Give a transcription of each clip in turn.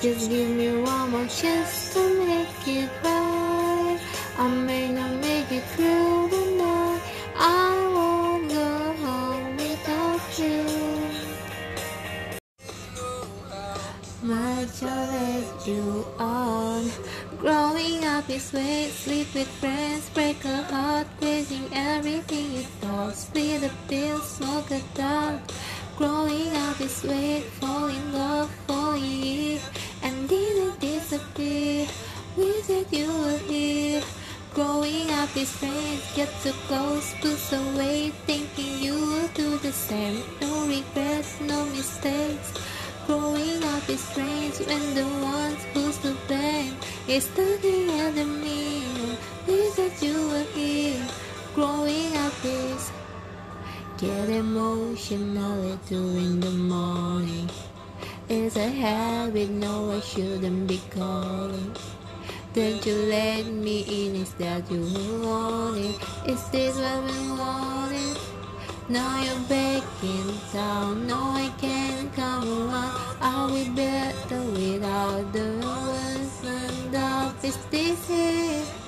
Just give me one more chance to make it right. I may not make it through the night. I won't go home without you. My child let you on. Growing up is sweet. sleep with friends, break a heart, wasting everything. It all split a pill, smoke a dog. Growing up is way, fall in love, falling in, and didn't disappear. We said you were here. Growing up is strange, get too close, push away, thinking you will do the same. No regrets, no mistakes. Growing up is strange when the ones who's to blame is looking at me. We said you were here. Growing up is get emotional at two in the morning. It's a habit, no, I shouldn't be calling. Don't you let me in, is that you want it? Is this what we wanted? Now you're back in town, no I can't come around I'll be better without the words and doubt Is this it?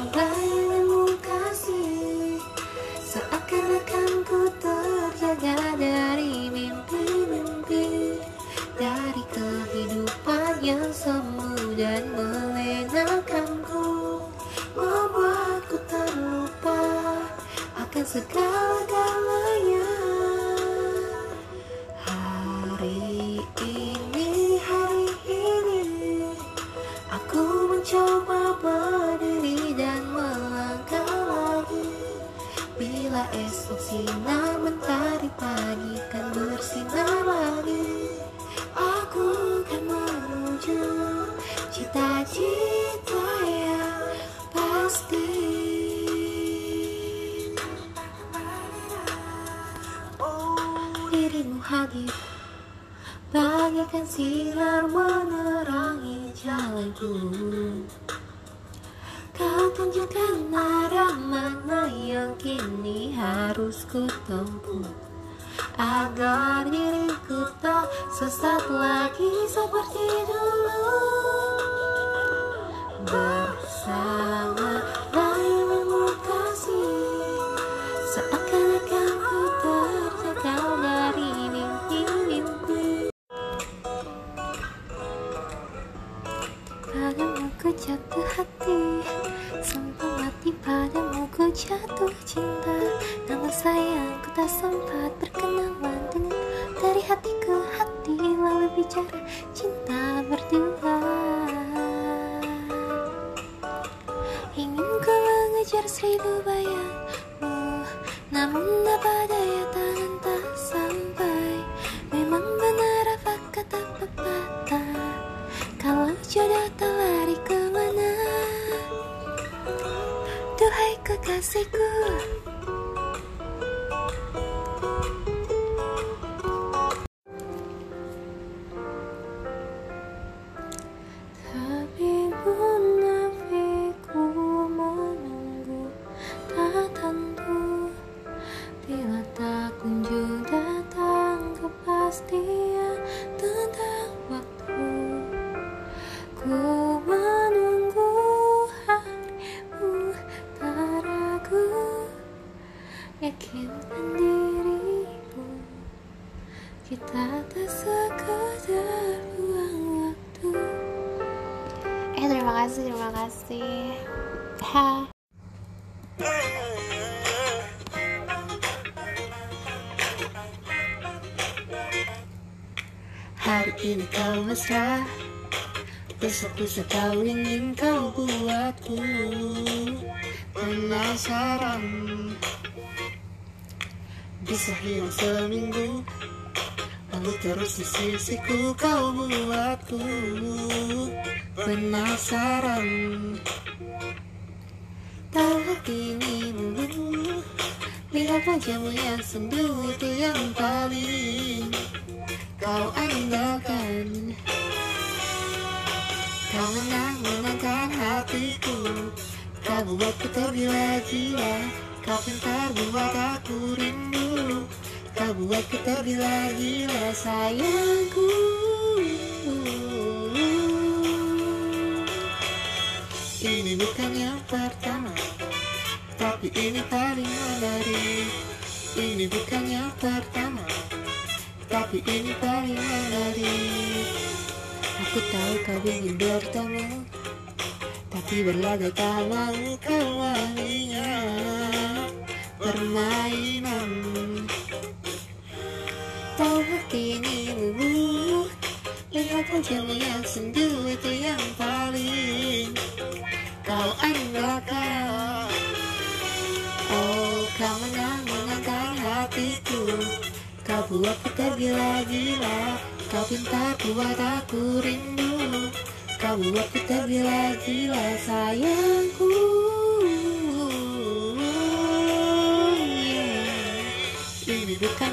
akan Dirimu hadir. Bagaikan sinar menerangi jalanku. Kau tunjukkan arah mana yang kini harus ku tempuh Agar diriku tak sesat lagi seperti dulu. Bersama hati. Sampai mati padamu ku jatuh cinta. Namun sayang ku tak sempat berkenalan dengan Dari hati ke hati. Lalu bicara cinta berdua. Ingin ku mengejar seribu bayangmu Namun apa daya していく Bila tak Yakinkan dirimu Kita tak sekedar buang waktu. Eh terima kasih, terima kasih. Ha. Hari ini kau mesra Besok-besok kau ingin kau buatku. Penasaran Bisa hilang seminggu Lalu terus di sisiku kau buatku Penasaran. Tahu hati ini melulu Lihat wajahmu yang sendu itu yang paling Kau andalkan Kau menang-menangkan hatiku Kau buatku tergila-gila Kau pintar buat aku rindu Kau buatku tergila-gila sayangku Ini bukan yang pertama Tapi ini paling menarik Ini bukan yang pertama Tapi ini paling menarik Aku tahu kau ingin bertemu Tapi berlaga tak mau kau wanginya. Permainan Luluh Lihat sendu itu yang paling Kau Oh kau hatiku Kau buatku tergila-gila Kau buat Kau buatku tergila-gila sayangku. Ini bukan